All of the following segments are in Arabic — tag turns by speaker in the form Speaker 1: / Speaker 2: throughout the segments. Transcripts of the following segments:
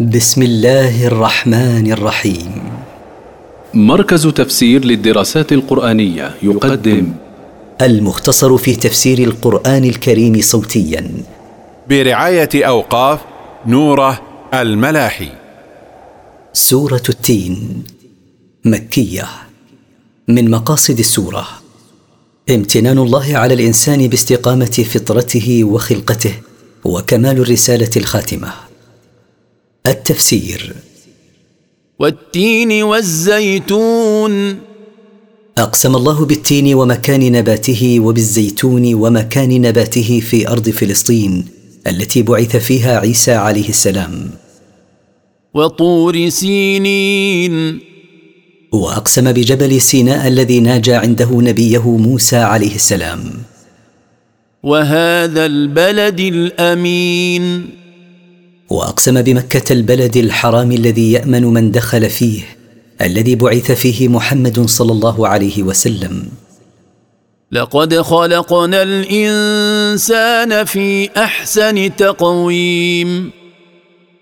Speaker 1: بسم الله الرحمن الرحيم.
Speaker 2: مركز تفسير للدراسات القرآنية يقدم.
Speaker 1: المختصر في تفسير القرآن الكريم صوتيا.
Speaker 3: برعاية أوقاف نوره الملاحي.
Speaker 1: سورة التين. مكية. من مقاصد السورة. امتنان الله على الإنسان باستقامة فطرته وخلقته وكمال الرسالة الخاتمة. التفسير.
Speaker 4: والتين والزيتون.
Speaker 1: أقسم الله بالتين ومكان نباته وبالزيتون ومكان نباته في أرض فلسطين التي بعث فيها عيسى عليه السلام.
Speaker 4: وطور سينين.
Speaker 1: وأقسم بجبل سيناء الذي ناجى عنده نبيه موسى عليه السلام.
Speaker 4: وهذا البلد الأمين.
Speaker 1: وأقسم بمكة البلد الحرام الذي يأمن من دخل فيه الذي بعث فيه محمد صلى الله عليه وسلم.
Speaker 4: لقد خلقنا الإنسان في أحسن تقويم.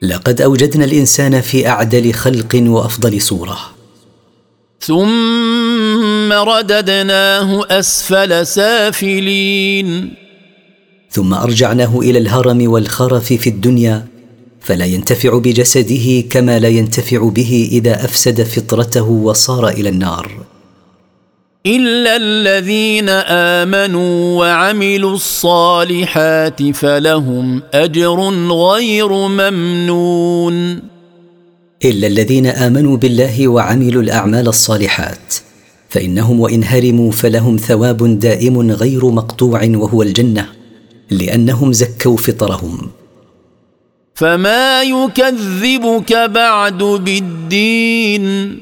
Speaker 1: لقد أوجدنا الإنسان في أعدل خلق وأفضل صورة.
Speaker 4: ثم رددناه أسفل سافلين.
Speaker 1: ثم أرجعناه إلى الهرم والخرف في الدنيا فلا ينتفع بجسده كما لا ينتفع به إذا أفسد فطرته وصار إلى النار.
Speaker 4: الا الذين امنوا وعملوا الصالحات فلهم اجر غير ممنون.
Speaker 1: الا الذين امنوا بالله وعملوا الاعمال الصالحات فانهم وان هرموا فلهم ثواب دائم غير مقطوع وهو الجنه لانهم زكوا فطرهم.
Speaker 4: فما يكذبك بعد بالدين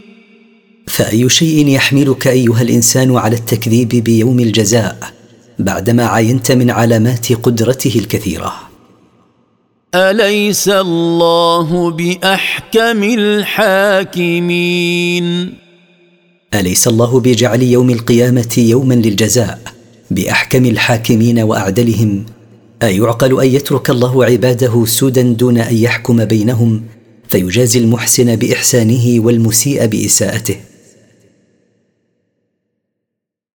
Speaker 1: فأي شيء يحملك أيها الإنسان على التكذيب بيوم الجزاء بعدما عاينت من علامات قدرته الكثيرة؟
Speaker 4: اليس الله باحكم الحاكمين
Speaker 1: أليس الله بجعل يوم القيامة يوما للجزاء بأحكم الحاكمين وأعدلهم؟ أيعقل أن يترك الله عباده سدى دون أن يحكم بينهم فيجازي المحسن بإحسانه والمسيء بإساءته.